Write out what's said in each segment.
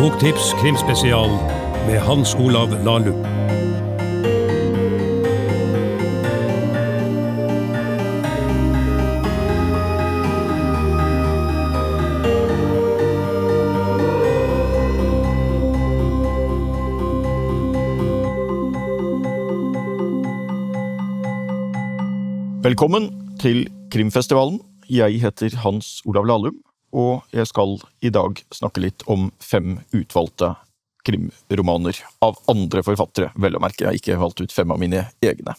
Boktips krimspesial med Hans Olav Lahlum. Velkommen til Krimfestivalen. Jeg heter Hans Olav Lahlum, og jeg skal i dag snakke litt om fem utvalgte krimromaner. Av andre forfattere, vel å merke. Jeg har ikke valgt ut fem av mine egne.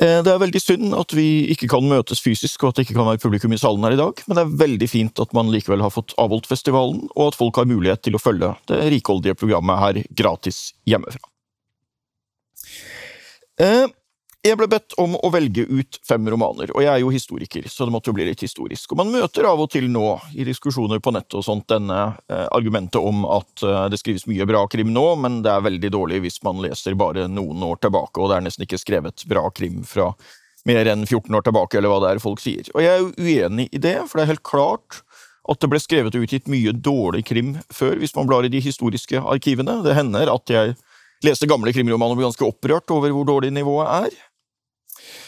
Eh, Det er veldig synd at vi ikke kan møtes fysisk, og at det ikke kan være publikum i salen her i dag, men det er veldig fint at man likevel har fått avholdt festivalen, og at folk har mulighet til å følge det rikholdige programmet her gratis hjemmefra. Eh, Jeg ble bedt om å velge ut fem romaner, og jeg er jo historiker, så det måtte jo bli litt historisk. Og man møter av og til nå, i diskusjoner på nettet og sånt, denne eh, argumentet om at eh, det skrives mye bra krim nå, men det er veldig dårlig hvis man leser bare noen år tilbake, og det er nesten ikke skrevet bra krim fra mer enn 14 år tilbake, eller hva det er folk sier. Og jeg er jo uenig i det, for det er helt klart at det ble skrevet og utgitt mye dårlig krim før, hvis man blar i de historiske arkivene. Det hender at jeg leste gamle krimromaner og ble ganske opprørt over hvor dårlig nivået er.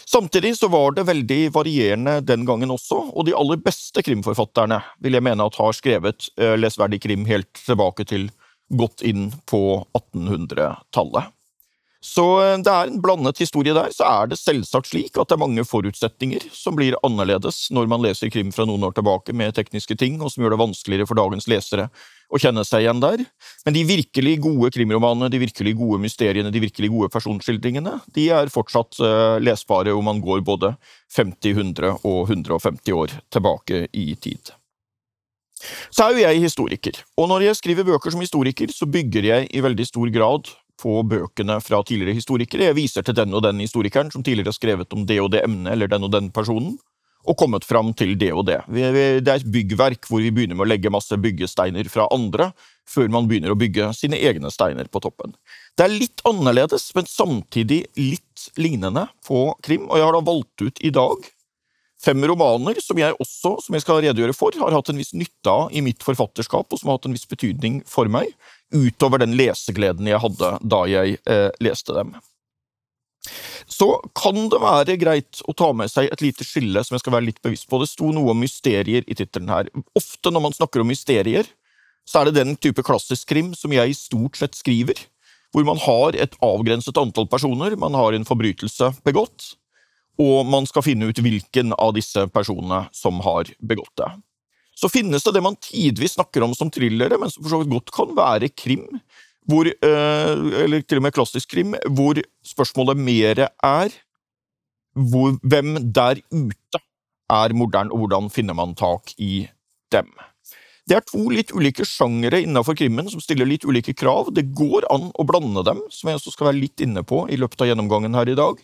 Samtidig så var det veldig varierende den gangen også, og de aller beste krimforfatterne vil jeg mene at har skrevet eh, lesverdig krim helt tilbake til godt inn på 1800-tallet. Så eh, det er en blandet historie der. Så er det selvsagt slik at det er mange forutsetninger som blir annerledes når man leser krim fra noen år tilbake med tekniske ting, og som gjør det vanskeligere for dagens lesere å kjenne seg igjen der. Men de virkelig gode krimromanene, de virkelig gode mysteriene, de virkelig gode personskildringene, de er fortsatt uh, lesbare om man går både 50, 100 og 150 år tilbake i tid. Så er jo jeg historiker, og når jeg skriver bøker som historiker, så bygger jeg i veldig stor grad på bøkene fra tidligere historikere. Jeg viser til den og den historikeren som tidligere har skrevet om det og det emnet eller den og den personen, og kommet fram til det og det. Det er et byggverk hvor vi begynner med å legge masse byggesteiner fra andre, før man begynner å bygge sine egne steiner på toppen. Det er litt annerledes, men samtidig litt lignende på krim, og jeg har da valgt ut i dag fem romaner som jeg også, som jeg skal redegjøre for, har hatt en viss nytte av i mitt forfatterskap, og som har hatt en viss betydning for meg, utover den lesegleden jeg hadde da jeg eh, leste dem. Så kan det være greit å ta med seg et lite skille som jeg skal være litt bevisst på. Det sto noe om mysterier i tittelen her. Ofte når man snakker om mysterier, så er det den type klassisk krim som jeg stort sett skriver, hvor man har et avgrenset antall personer, man har en forbrytelse begått, og man skal finne ut hvilken av disse personene som har begått det. Så finnes det det man tidvis snakker om som thrillere, men som for så vidt godt kan være krim, hvor, eller til og med klassisk krim, hvor spørsmålet mer er hvor, hvem der ute er morderen, og hvordan finner man tak i dem. Det er to litt ulike sjangere innenfor krimmen som stiller litt ulike krav. Det går an å blande dem, som jeg også skal være litt inne på i løpet av gjennomgangen her i dag.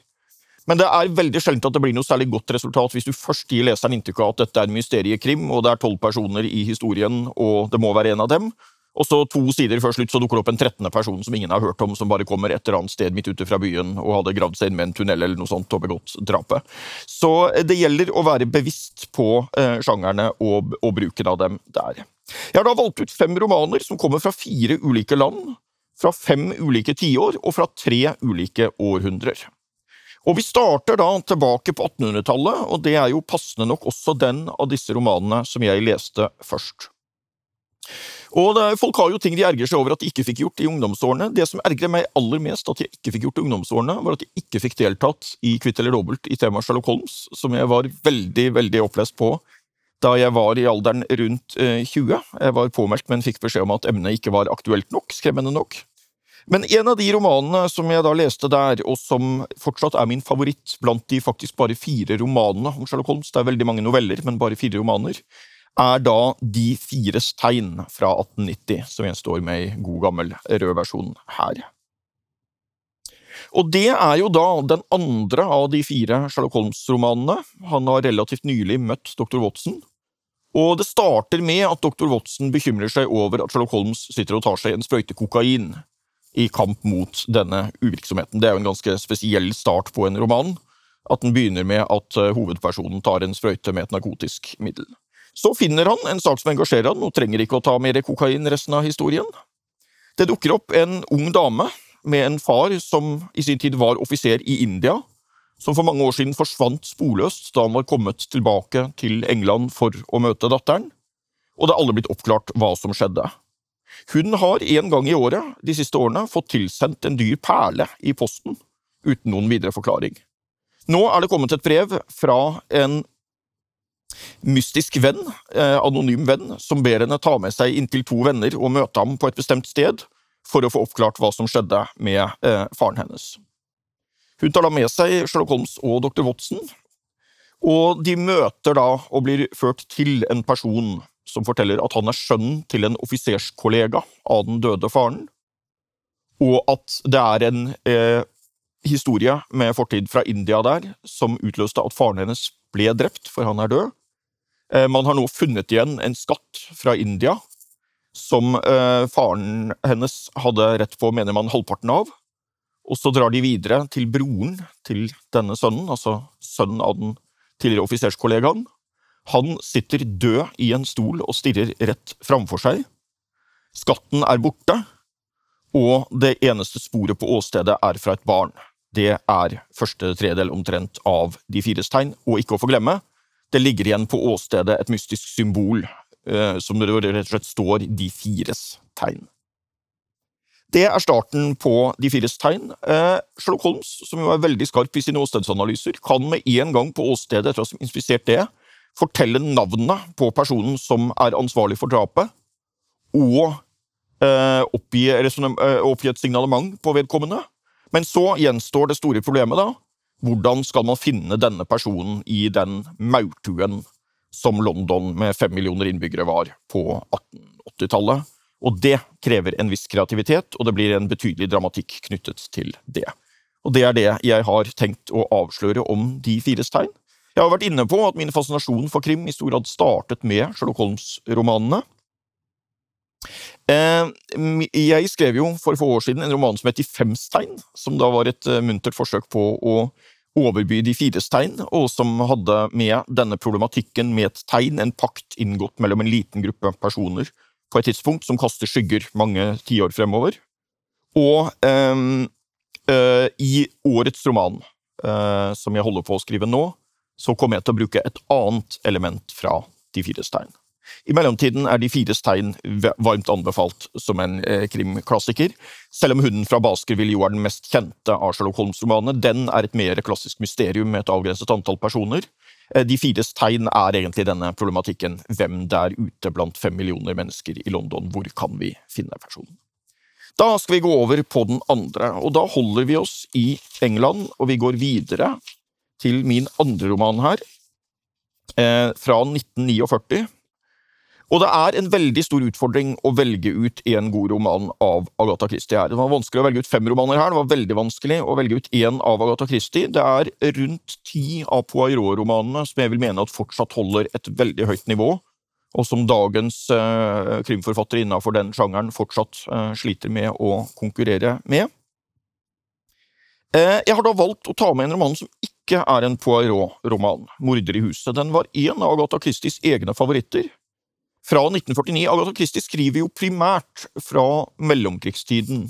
Men det er veldig sjelden at det blir noe særlig godt resultat hvis du først gir leseren inntrykk av at dette er mysteriekrim, og det er tolv personer i historien, og det må være en av dem. Og så to sider før slutt så dukker det opp en trettende person som ingen har hørt om, som bare kommer et eller annet sted midt ute fra byen og hadde gravd seg inn med en tunnel eller noe sånt og begått drapet. Så det gjelder å være bevisst på eh, sjangerne og, og bruken av dem der. Jeg har da valgt ut fem romaner som kommer fra fire ulike land, fra fem ulike tiår og fra tre ulike århundrer. Og Vi starter da tilbake på 1800-tallet, og det er jo passende nok også den av disse romanene som jeg leste først. Og det, Folk har jo ting de ergrer seg over at de ikke fikk gjort i ungdomsårene. Det som ergrer meg aller mest at jeg ikke fikk gjort i ungdomsårene, var at jeg ikke fikk deltatt i Kvitt eller dobbelt i temaet Sherlock Holmes, som jeg var veldig, veldig opplest på da jeg var i alderen rundt eh, 20. Jeg var påmeldt, men fikk beskjed om at emnet ikke var aktuelt nok, skremmende nok. Men en av de romanene som jeg da leste der, og som fortsatt er min favoritt blant de faktisk bare fire romanene om Sherlock Holmes, det er veldig mange noveller, men bare fire romaner, er da De fires tegn fra 1890, som jeg står med i god gammel rød versjon her. Og det er jo da den andre av de fire Sherlock Holmes-romanene. Han har relativt nylig møtt dr. Watson, og det starter med at dr. Watson bekymrer seg over at Sherlock Holmes sitter og tar seg en sprøyte kokain i kamp mot denne uvirksomheten. Det er jo en ganske spesiell start på en roman, at den begynner med at hovedpersonen tar en sprøyte med et narkotisk middel. Så finner han en sak som engasjerer han, og trenger ikke å ta mer kokain resten av historien. Det dukker opp en ung dame med en far som i sin tid var offiser i India, som for mange år siden forsvant sporløst da han var kommet tilbake til England for å møte datteren, og det er aldri blitt oppklart hva som skjedde. Hun har en gang i året de siste årene fått tilsendt en dyr perle i posten, uten noen videre forklaring. Nå er det kommet et brev fra en mystisk venn, eh, anonym venn, som ber henne ta med seg inntil to venner og møte ham på et bestemt sted for å få oppklart hva som skjedde med eh, faren hennes. Hun tar da med seg Sherlock Holmes og dr. Watson, og de møter da og blir ført til en person som forteller at han er sønnen til en offiserskollega av den døde faren, og at det er en eh, historie med fortid fra India der som utløste at faren hennes ble drept, for han er død. Eh, man har nå funnet igjen en skatt fra India som eh, faren hennes hadde rett på, mener man, halvparten av. Og så drar de videre til broren til denne sønnen, altså sønnen av den tidligere offiserskollegaen. Han sitter død i en stol og stirrer rett framfor seg. Skatten er borte, og det eneste sporet på åstedet er fra et barn. Det er første tredel omtrent av De fires tegn, og ikke å få glemme, det ligger igjen på åstedet et mystisk symbol Eh, som det rett og slett står De fires tegn. Det er starten på De fires tegn. Eh, Sherlock Holmes, som jo er veldig skarp i sine åstedsanalyser, kan med en gang på åstedet, etter å ha inspisert det, fortelle navnet på personen som er ansvarlig for drapet, og eh, oppgi et signalement på vedkommende. Men så gjenstår det store problemet, da. Hvordan skal man finne denne personen i den maurtuen som London med fem millioner innbyggere var på 1880-tallet. Og det krever en viss kreativitet, og det blir en betydelig dramatikk knyttet til det. Og det er det jeg har tenkt å avsløre om De fires tegn. Jeg har vært inne på at min fascinasjon for krim i stor grad startet med Sherlock Holmes-romanene. Eh, jeg skrev jo for få år siden en roman som het De fems tegn, som da var et eh, muntert forsøk på å overby de fires tegn, og som hadde med denne problematikken med et tegn, en pakt inngått mellom en liten gruppe personer på et tidspunkt som kaster skygger mange tiår fremover. Og um, uh, i årets roman, uh, som jeg holder på å skrive nå, så kommer jeg til å bruke et annet element fra De fires tegn. I mellomtiden er De fires tegn varmt anbefalt som en eh, krimklassiker, selv om Hunden fra Baskerville jo er den mest kjente av Sherlock Holmes-romanene. Den er et mer klassisk mysterium med et avgrenset antall personer. Eh, de fires tegn er egentlig denne problematikken hvem der ute blant fem millioner mennesker i London, hvor kan vi finne personen? Da skal vi gå over på den andre, og da holder vi oss i England, og vi går videre til min andre roman her, eh, fra 1949. Og det er en veldig stor utfordring å velge ut en god roman av Agatha Christie her. Det var vanskelig å velge ut fem romaner her, det var veldig vanskelig å velge ut én av Agatha Christie. Det er rundt ti av Poirot-romanene som jeg vil mene at fortsatt holder et veldig høyt nivå, og som dagens eh, krimforfattere innenfor den sjangeren fortsatt eh, sliter med å konkurrere med. Eh, jeg har da valgt å ta med en roman som ikke er en Poirot-roman, 'Morder i huset'. Den var en av Agatha Christies egne favoritter fra 1949. Agatha Christie skriver jo primært fra mellomkrigstiden,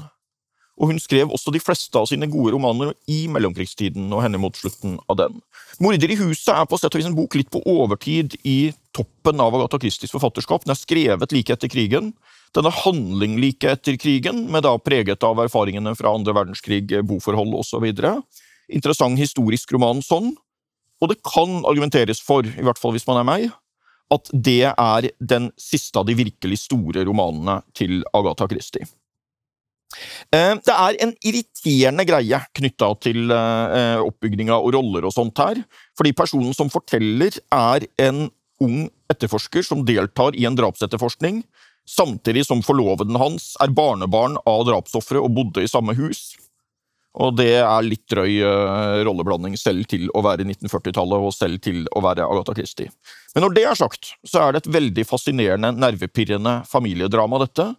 og hun skrev også de fleste av sine gode romaner i mellomkrigstiden og henne mot slutten av den. 'Morder i huset' er på sett og vis en bok litt på overtid i toppen av Agatha Christies forfatterskap. Den er skrevet like etter krigen. Den er handling like etter krigen, med da preget av erfaringene fra andre verdenskrig, boforhold osv. Interessant historisk roman sånn. Og det kan argumenteres for, i hvert fall hvis man er meg, at det er den siste av de virkelig store romanene til Agatha Christie. Eh, det er en irriterende greie knytta til eh, oppbygninga og roller og sånt her, fordi personen som forteller, er en ung etterforsker som deltar i en drapsetterforskning, samtidig som forloveden hans er barnebarn av drapsofferet og bodde i samme hus. Og det er litt drøy uh, rolleblanding selv til å være 1940-tallet og selv til å være Agatha Christie. Men når det er sagt, så er det et veldig fascinerende, nervepirrende familiedrama, dette.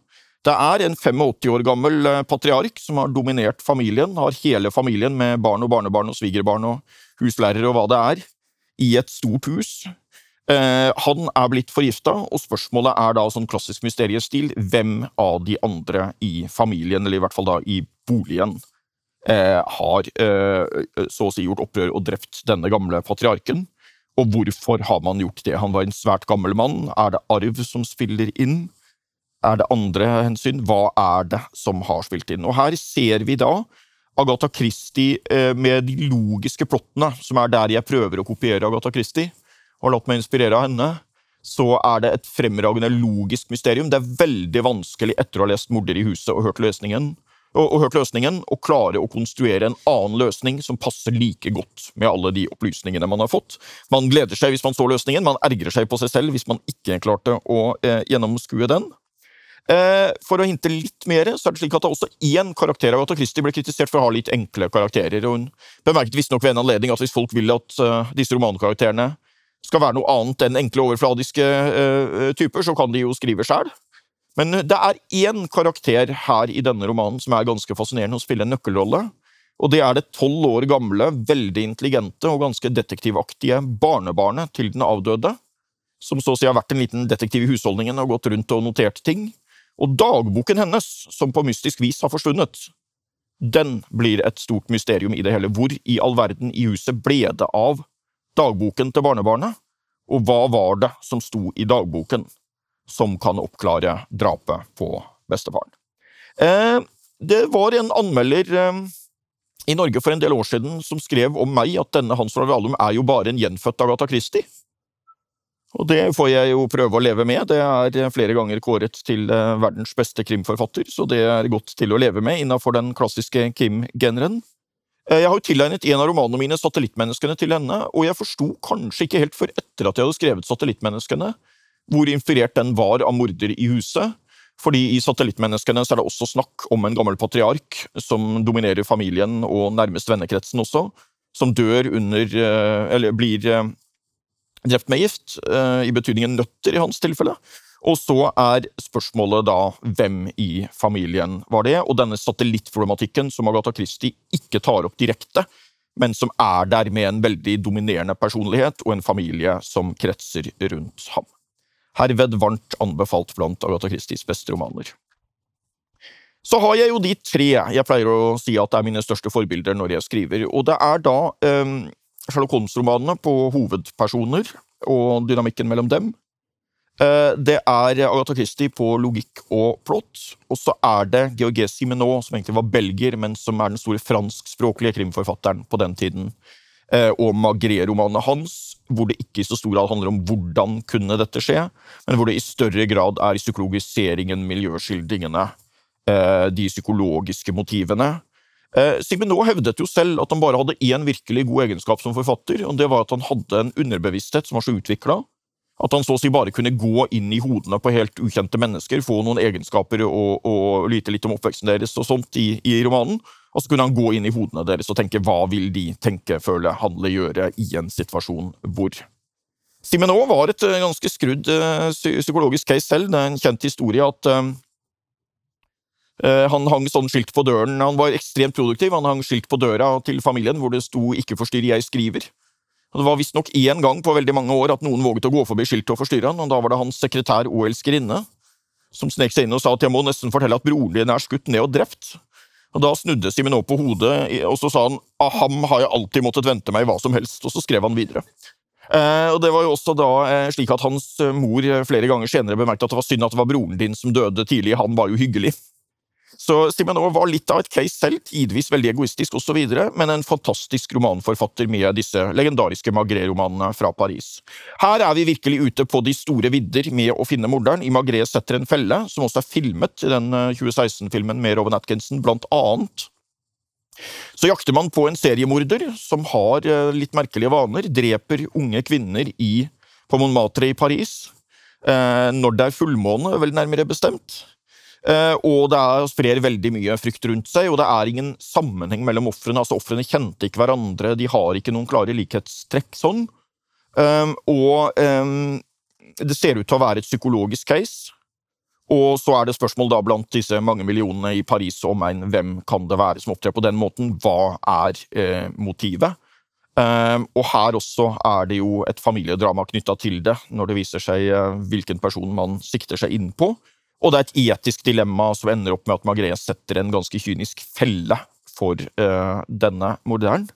Det er en 85 år gammel uh, patriark som har dominert familien, har hele familien med barn og barnebarn og svigerbarn og huslærere og hva det er, i et stort hus. Eh, han er blitt forgifta, og spørsmålet er da sånn klassisk mysteriestil hvem av de andre i familien, eller i hvert fall da i boligen, eh, har eh, så å si gjort opprør og drept denne gamle patriarken. Og hvorfor har man gjort det? Han var en svært gammel mann. Er det arv som spiller inn? Er det andre hensyn? Hva er det som har spilt inn? Og her ser vi da Agatha Christie med de logiske plottene, som er der jeg prøver å kopiere Agatha Christie og latt meg inspirere av henne, så er det et fremragende logisk mysterium. Det er veldig vanskelig etter å ha lest 'Morder i huset' og hørt løsningen, og, og hørt løsningen, og klare å konstruere en annen løsning som passer like godt med alle de opplysningene man har fått. Man gleder seg hvis man så løsningen, man ergrer seg på seg selv hvis man ikke klarte å eh, gjennomskue den. Eh, for å hinte litt mer, så er det slik at det også én karakter av Agatha Christie ble kritisert for å ha litt enkle karakterer. og Hun bemerket visstnok ved en anledning at hvis folk vil at uh, disse romankarakterene skal være noe annet enn enkle, overfladiske uh, typer, så kan de jo skrive sjæl. Men det er én karakter her i denne romanen som er ganske fascinerende og spiller en nøkkelrolle. Og det er det tolv år gamle, veldig intelligente og ganske detektivaktige barnebarnet til den avdøde, som så å si har vært en liten detektiv i husholdningen og gått rundt og notert ting. Og dagboken hennes, som på mystisk vis har forsvunnet, den blir et stort mysterium i det hele. Hvor i all verden i huset ble det av dagboken til barnebarnet, og hva var det som sto i dagboken som kan oppklare drapet på bestefaren? Eh, det var en anmelder eh, i Norge for en del år siden som skrev om meg at denne Hans Olav Lahlum er jo bare en gjenfødt Agatha Christie. Og det får jeg jo prøve å leve med. Det er flere ganger kåret til eh, verdens beste krimforfatter, så det er godt til å leve med innafor den klassiske krim-generen. Eh, jeg har jo tilegnet en av romanene mine, 'Satellittmenneskene', til henne, og jeg forsto kanskje ikke helt før etter at jeg hadde skrevet 'Satellittmenneskene', hvor inspirert den var av morder i huset. Fordi i 'Satellittmenneskene' er det også snakk om en gammel patriark som dominerer familien og nærmest vennekretsen også, som dør under eh, Eller blir eh, drept med gift, i betydningen nøtter i hans tilfelle. Og så er spørsmålet da hvem i familien var det, og denne satellittproblematikken som Agatha Christie ikke tar opp direkte, men som er der med en veldig dominerende personlighet og en familie som kretser rundt ham. Herved varmt anbefalt blant Agatha Christies beste romaner. Så har jeg jo de tre jeg pleier å si at er mine største forbilder når jeg skriver, og det er da um, Sherlock Holmes-romanene på hovedpersoner og dynamikken mellom dem. Eh, det er Agatha Christie på logikk og plott. Og så er det Georgie Simenot, som egentlig var belger, men som er den store franskspråklige krimforfatteren på den tiden. Eh, og Magré-romanene hans, hvor det ikke i så stor grad handler om hvordan kunne dette skje, men hvor det i større grad er psykologiseringen, miljøskildringene, eh, de psykologiske motivene. Sigmund Simenot hevdet jo selv at han bare hadde én virkelig god egenskap som forfatter, og det var at han hadde en underbevissthet som var så utvikla at han så å si bare kunne gå inn i hodene på helt ukjente mennesker, få noen egenskaper og, og lyte litt om oppveksten deres og sånt i, i, romanen. Og så kunne han gå inn i hodene deres og tenke hva vil de tenke, føle, handle, gjøre i en situasjon hvor Simenon var et eh, ganske skrudd uh, psykologisk case selv. Det er en kjent historie at uh, han hang sånn skilt på døren. Han var ekstremt produktiv. Han hang skilt på døra til familien hvor det sto 'Ikke forstyrr, jeg skriver'. Og Det var visstnok én gang på veldig mange år at noen våget å gå forbi skiltet og forstyrre han, og da var det hans sekretær og elskerinne som snek seg inn og sa at jeg må nesten fortelle at broren din er skutt ned og drept. Og Da snudde Simen opp på hodet, og så sa han av ham har jeg alltid måttet vente meg hva som helst, og så skrev han videre. Eh, og Det var jo også da eh, slik at hans mor flere ganger senere bemerket at det var synd at det var broren din som døde tidlig, han var jo hyggelig. Så Simenov var litt av et case selv, tidvis veldig egoistisk osv., men en fantastisk romanforfatter med disse legendariske Magré-romanene fra Paris. Her er vi virkelig ute på de store vidder med å finne morderen. I Magré setter en felle, som også er filmet i den 2016-filmen eh, med Robin Atkinson, blant annet. Så jakter man på en seriemorder som har eh, litt merkelige vaner, dreper unge kvinner i, på Montmartre i Paris, eh, når det er fullmåne, vel nærmere bestemt. Eh, og det er sprer veldig mye frykt rundt seg, og det er ingen sammenheng mellom ofrene. Altså, ofrene kjente ikke hverandre, de har ikke noen klare likhetstrekk sånn. Um, og um, det ser ut til å være et psykologisk case. Og så er det spørsmål da blant disse mange millionene i Paris og omegn hvem kan det være som opptrer på den måten? Hva er eh, motivet? Um, og her også er det jo et familiedrama knytta til det, når det viser seg eh, hvilken person man sikter seg inn på. Og det er et etisk dilemma som ender opp med at Magreth setter en ganske kynisk felle for uh, denne morderen.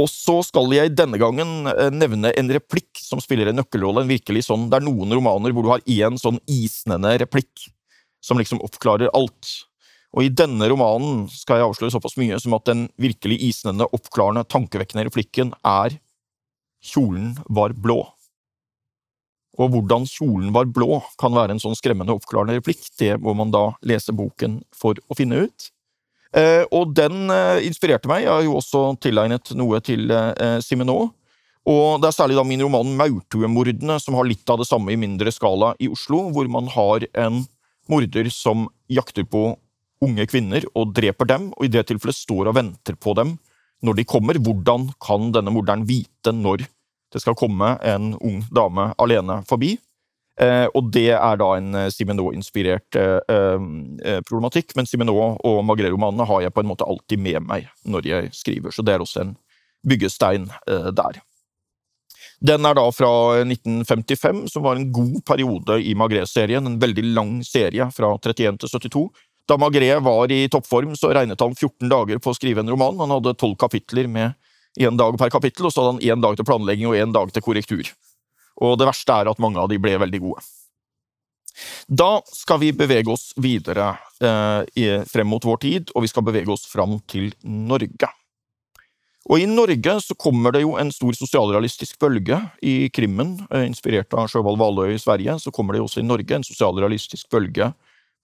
Og så skal jeg denne gangen nevne en replikk som spiller en nøkkelrolle. en virkelig sånn, Det er noen romaner hvor du har én sånn isnende replikk som liksom oppklarer alt. Og i denne romanen skal jeg avsløre såpass mye som at den virkelig isnende, oppklarende, tankevekkende replikken er Kjolen var blå. Og hvordan kjolen var blå kan være en sånn skremmende, oppklarende replikk, det må man da lese boken for å finne ut. Eh, og den eh, inspirerte meg. Jeg har jo også tilegnet noe til eh. Og det er særlig da min roman Maurtuemordene som har litt av det samme i mindre skala i Oslo, hvor man har en morder som jakter på unge kvinner og dreper dem, og i det tilfellet står og venter på dem når de kommer. Hvordan kan denne morderen vite når det skal komme en ung dame alene forbi? Eh, og det er da en eh, Simenot-inspirert eh, eh, problematikk, men Simenot og Magré-romanene har jeg på en måte alltid med meg når jeg skriver, så det er også en byggestein eh, der. Den er da fra 1955, som var en god periode i Magré-serien. En veldig lang serie fra 31 til 72. Da Magré var i toppform, så regnet han 14 dager på å skrive en roman. Han hadde tolv kapitler med én dag per kapittel, og så hadde han én dag til planlegging og én dag til korrektur. Og det verste er at mange av de ble veldig gode. Da skal vi bevege oss videre eh, frem mot vår tid, og vi skal bevege oss fram til Norge. Og i Norge så kommer det jo en stor sosialrealistisk bølge i krimmen, eh, inspirert av Sjøvald Valøy i Sverige. Så kommer det jo også i Norge en sosialrealistisk bølge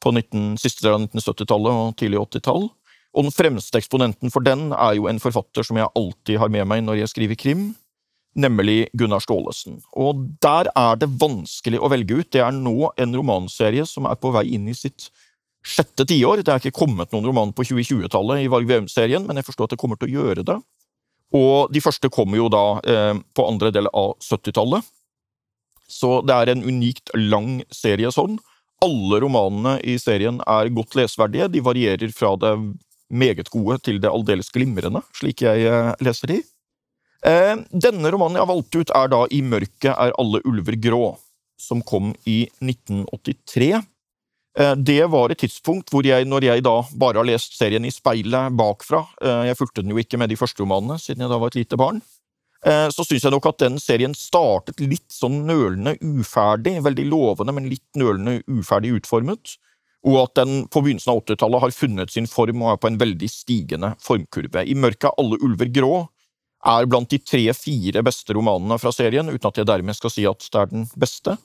på 19, siste del av 1970-tallet og tidlig 80-tall. Og den fremste eksponenten for den er jo en forfatter som jeg alltid har med meg når jeg skriver krim, nemlig Gunnar Staalesen. Og der er det vanskelig å velge ut. Det er nå en romanserie som er på vei inn i sitt sjette tiår. Det er ikke kommet noen roman på 2020-tallet i Varg Veum-serien, men jeg forstår at det kommer til å gjøre det. Og de første kommer jo da eh, på andre del av 70-tallet. Så det er en unikt lang serie sånn. Alle romanene i serien er godt lesverdige. De varierer fra det meget gode til det aldeles glimrende, slik jeg eh, leser de. Eh, denne romanen jeg har valgt ut, er da I mørket er alle ulver grå, som kom i 1983. Eh, det var et tidspunkt hvor jeg, når jeg da bare har lest serien i speilet bakfra Jeg fulgte den jo ikke med de første romanene, siden jeg da var et lite barn. Så syns jeg nok at den serien startet litt sånn nølende uferdig. Veldig lovende, men litt nølende uferdig utformet. Og at den på begynnelsen av 80-tallet har funnet sin form og er på en veldig stigende formkurve. I mørket er alle ulver grå er blant de tre-fire beste romanene fra serien, uten at jeg dermed skal si at det er den beste.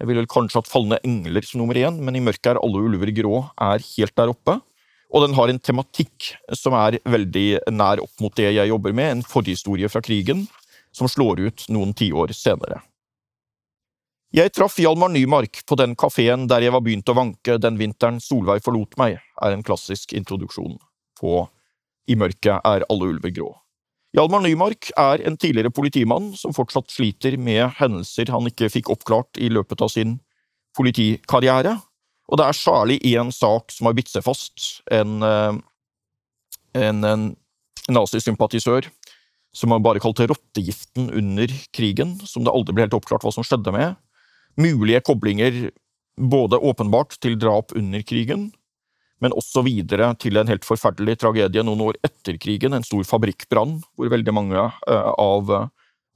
Jeg ville kanskje hatt Falne engler som nummer én, men I mørket er alle ulver grå er helt der oppe. Og den har en tematikk som er veldig nær opp mot det jeg jobber med, en forhistorie fra krigen, som slår ut noen tiår senere. Jeg traff Hjalmar Nymark på den kafeen der jeg var begynt å vanke den vinteren Solveig forlot meg, er en klassisk introduksjon på I mørket er alle ulver grå. Hjalmar Nymark er en tidligere politimann som fortsatt sliter med hendelser han ikke fikk oppklart i løpet av sin politikarriere, og det er særlig én sak som har bitt seg fast. En, eh, en, en nazisympatisør som man bare kalte rottegiften under krigen, som det aldri ble helt oppklart hva som skjedde med. Mulige koblinger både åpenbart til drap under krigen, men også videre til en helt forferdelig tragedie noen år etter krigen, en stor fabrikkbrann hvor veldig mange eh, av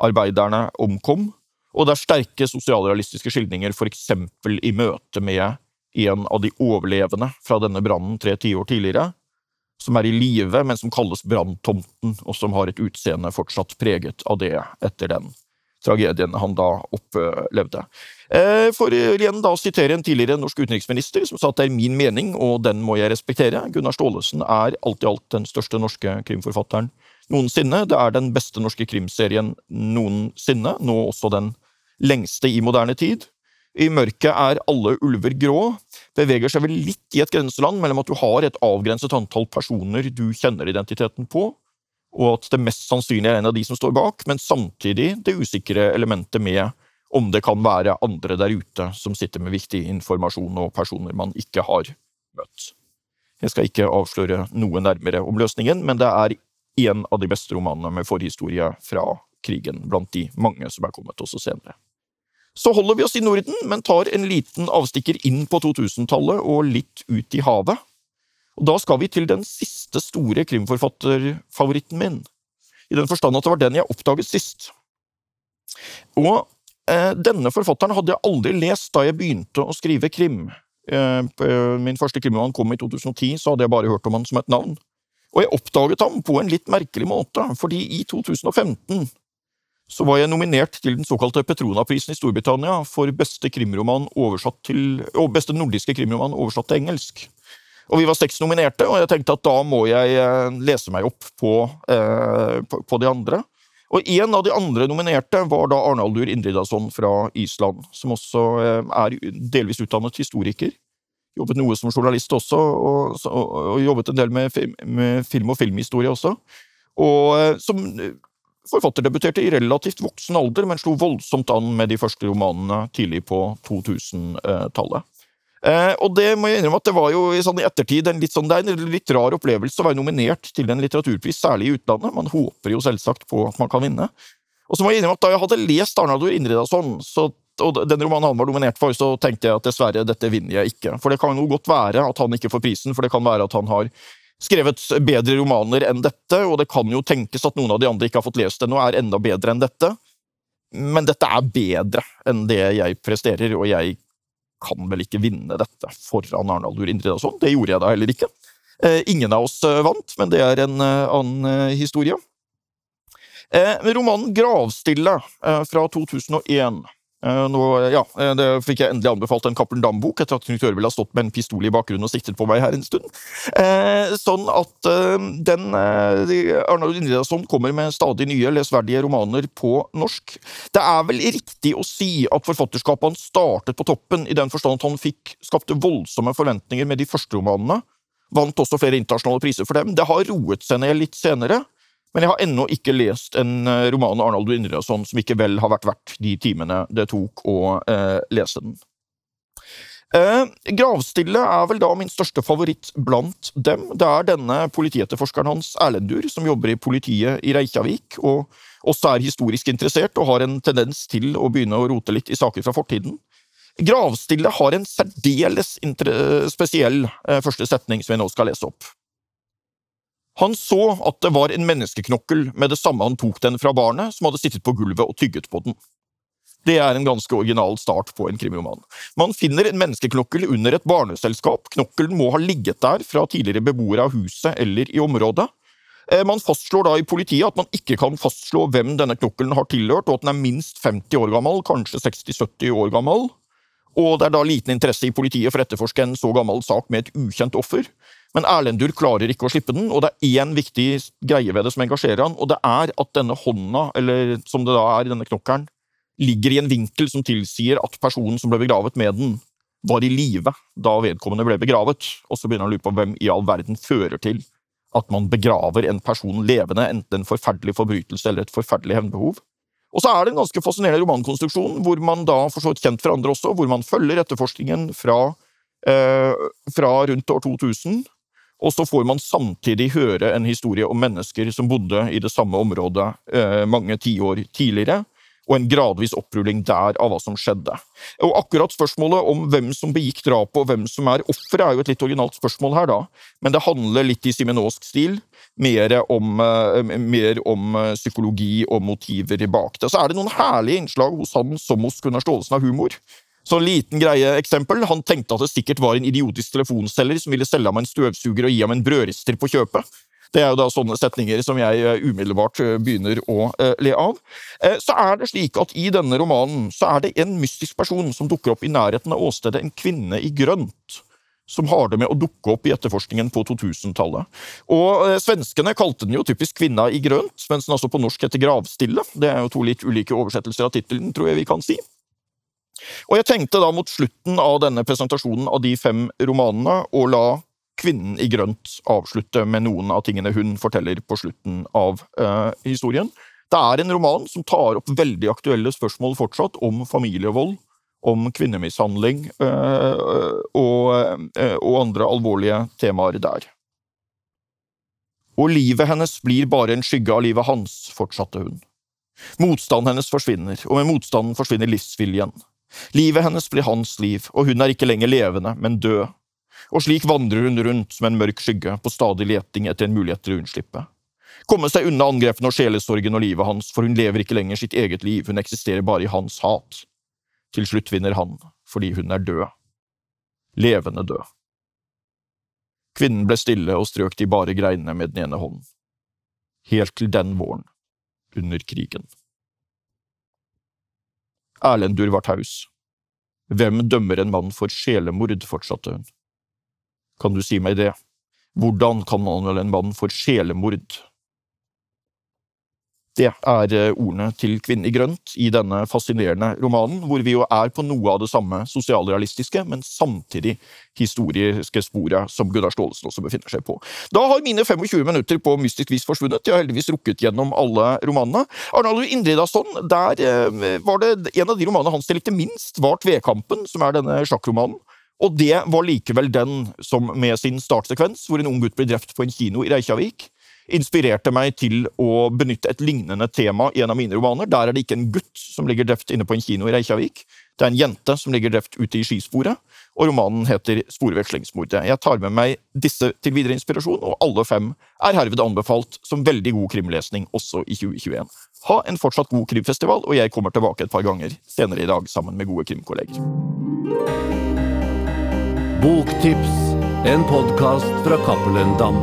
arbeiderne omkom. Og det er sterke sosialrealistiske skildringer, eksempel i møte med en av de overlevende fra denne brannen tre tiår tidligere, som er i live, men som kalles Branntomten, og som har et utseende fortsatt preget av det etter den tragedien han da opplevde. Eh, for igjen da å sitere en tidligere norsk utenriksminister som sa at det er min mening, og den må jeg respektere. Gunnar Staalesen er alt i alt den største norske krimforfatteren noensinne. Det er den beste norske krimserien noensinne, nå også den lengste i moderne tid. I mørket er alle ulver grå, beveger seg vel litt i et grenseland mellom at du har et avgrenset antall personer du kjenner identiteten på, og at det mest sannsynlig er en av de som står bak, men samtidig det usikre elementet med om det kan være andre der ute som sitter med viktig informasjon og personer man ikke har møtt. Jeg skal ikke avsløre noe nærmere om løsningen, men det er en av de beste romanene med forhistorie fra krigen, blant de mange som er kommet også senere. Så holder vi oss i Norden, men tar en liten avstikker inn på 2000-tallet og litt ut i havet. Og da skal vi til den siste store krimforfatterfavoritten min, i den forstand at det var den jeg oppdaget sist. Og denne forfatteren hadde jeg aldri lest da jeg begynte å skrive krim. Eh, min første krimroman kom i 2010, så hadde jeg bare hørt om han som et navn. Og jeg oppdaget ham på en litt merkelig måte, fordi i 2015 så var jeg nominert til den såkalte Petrona-prisen i Storbritannia for beste til, beste nordiske krimroman oversatt til engelsk. Og vi var seks nominerte, og jeg tenkte at da må jeg eh, lese meg opp eh, på, på de andre. Og en av de andre nominerte var da Arnaldur Indridason fra Island, som også eh, er delvis utdannet historiker. Jobbet noe som journalist også, og, og, jobbet en del med, med, film og filmhistorie også. Og eh, som forfatterdebuterte i relativt voksen alder, men slo voldsomt an med de første romanene tidlig på 2000-tallet. Eh, og det må jeg innrømme at det var jo sånn, i ettertid en litt, sånn, det er en litt rar opplevelse å være nominert til en litteraturpris, særlig i utlandet. Man håper jo selvsagt på at man kan vinne. Og så må jeg innrømme at da jeg hadde lest Arnaldur Indridason, og den romanen han var nominert for, så tenkte jeg at dessverre, dette vinner jeg ikke. For det kan jo godt være at han ikke får prisen, for det kan være at han har skrevet bedre romaner enn dette, og det kan jo tenkes at noen av de andre ikke har fått lest og er enda bedre enn dette. Men dette er bedre enn det jeg presterer, og jeg kan vel ikke vinne dette foran Arnaldur Indridason. Det gjorde jeg da heller ikke. Eh, ingen av oss eh, vant, men det er en eh, annen historie. Romanen Gravstille fra 2001 Eh, nå, ja, eh, det fikk jeg endelig anbefalt en Cappelen Dam-bok etter at Knut Ørvild har stått med en pistol i bakgrunnen og siktet på meg her en stund. Eh, sånn at den Arnold Indridason kommer med stadig nye lesverdige romaner på norsk. Det er vel riktig å si at forfatterskapet hans startet på toppen, i den forstand at han fikk skapte voldsomme forventninger med de første romanene. Vant også flere internasjonale priser for dem. Det har roet seg ned litt senere. Men jeg har ennå ikke lest en eh, roman av Arnaldo Indreasson som ikke vel har vært verdt de timene det tok å eh, lese den. Eh, Gravstille er vel da min største favoritt blant dem. Det er denne politietterforskeren hans, Erlendur, som jobber i politiet i Reykjavik, og også er historisk interessert og har en tendens til å begynne å rote litt i saker fra fortiden. Gravstille har en særdeles spesiell eh, første setning som jeg nå skal lese opp. Han så at det var en menneskeknokkel med det samme han tok den fra barnet, som hadde sittet på gulvet og tygget på den. Det er en ganske original start på en krimroman. Man finner en menneskeknokkel under et barneselskap. Knokkelen må ha ligget der fra tidligere beboere av huset eller i området. Eh, man fastslår da i politiet at man ikke kan fastslå hvem denne knokkelen har tilhørt, og at den er minst 50 år gammel, kanskje 60-70 år gammel. Og det er da liten interesse i politiet for å etterforske en så gammel sak med et ukjent offer. Men Erlendur klarer ikke å slippe den, og det er én viktig greie ved det som engasjerer han, og det er at denne hånda, eller som det da er, denne knokkelen, ligger i en vinkel som tilsier at personen som ble begravet med den, var i live da vedkommende ble begravet. Og så begynner han å lure på hvem i all verden fører til at man begraver en person levende, enten en forferdelig forbrytelse eller et forferdelig hevnbehov. Og så er det en ganske fascinerende romankonstruksjon, hvor man da, for så vidt kjent for andre også, hvor man følger etterforskningen fra, eh, fra rundt år 2000 og så får man samtidig høre en historie om mennesker som bodde i det samme området eh, mange tiår tidligere, og en gradvis opprulling der av hva som skjedde. Og akkurat spørsmålet om hvem som begikk drapet, og hvem som er offeret, er jo et litt originalt spørsmål her, da, men det handler litt i simenåsk stil, mer om, eh, mer om eh, psykologi og motiver bak det. Så er det noen herlige innslag hos han som hos Gunnar Staalesen av humor. Så liten greie eksempel. Han tenkte at det sikkert var en idiotisk telefonselger som ville selge ham en støvsuger og gi ham en brødrister på kjøpet. Det er jo da sånne setninger som jeg eh, umiddelbart eh, begynner å eh, le av. Så er det slik at i denne romanen så er det en mystisk person som dukker opp i nærheten av åstedet, en kvinne i grønt. Som har det med å dukke opp i etterforskningen på 2000-tallet. Og Svenskene kalte den jo typisk 'Kvinna i grønt', mens den altså på norsk heter 'Gravstille'. Det er jo to litt ulike oversettelser av tittelen, tror jeg vi kan si. Og jeg tenkte da mot slutten av denne presentasjonen av de fem romanene å la Kvinnen i grønt avslutte med noen av tingene hun forteller på slutten av eh, historien. Det er en roman som tar opp veldig aktuelle spørsmål fortsatt om familievold, om kvinnemishandling eh, og, eh, og andre alvorlige temaer der. Og livet hennes blir bare en skygge av livet hans, fortsatte hun. Motstanden hennes forsvinner, og med motstanden forsvinner livsviljen. Livet hennes blir hans liv, og hun er ikke lenger levende, men død. Og slik vandrer hun rundt som en mørk skygge, på stadig leting etter en mulighet til å unnslippe. Komme seg unna angrepene og sjelesorgen og livet hans, for hun lever ikke lenger sitt eget liv, hun eksisterer bare i hans hat. Til slutt vinner han, fordi hun er død. Levende død. Kvinnen ble stille og strøk de bare greinene med den ene hånden. Helt til den våren, under krigen. Erlendur var taus. Hvem dømmer en mann for sjelemord, fortsatte hun. Kan du si meg det? Hvordan kan man vel en mann for sjelemord det er eh, ordene til Kvinnen i grønt i denne fascinerende romanen, hvor vi jo er på noe av det samme sosialrealistiske, men samtidig historiske sporet som Gunnar Staalesen også befinner seg på. Da har mine 25 minutter på mystisk vis forsvunnet. Jeg har heldigvis rukket gjennom alle romanene. Arnaldo Indridasson, der eh, var det en av de romanene hans jeg likte minst, var Tvekampen, som er denne sjakkromanen. Og det var likevel den som med sin startsekvens, hvor en ung gutt blir drept på en kino i Reykjavik, inspirerte meg til å benytte et lignende tema i en av mine romaner. Der er det ikke en gutt som ligger drept inne på en kino i Reykjavik. Det er en jente som ligger drept ute i skisporet, og romanen heter Sporvekslingsmordet. Jeg tar med meg disse til videre inspirasjon, og alle fem er herved anbefalt som veldig god krimlesning også i 2021. Ha en fortsatt god krimfestival, og jeg kommer tilbake et par ganger senere i dag sammen med gode krimkolleger. Boktips, en podkast fra Cappelen Dam.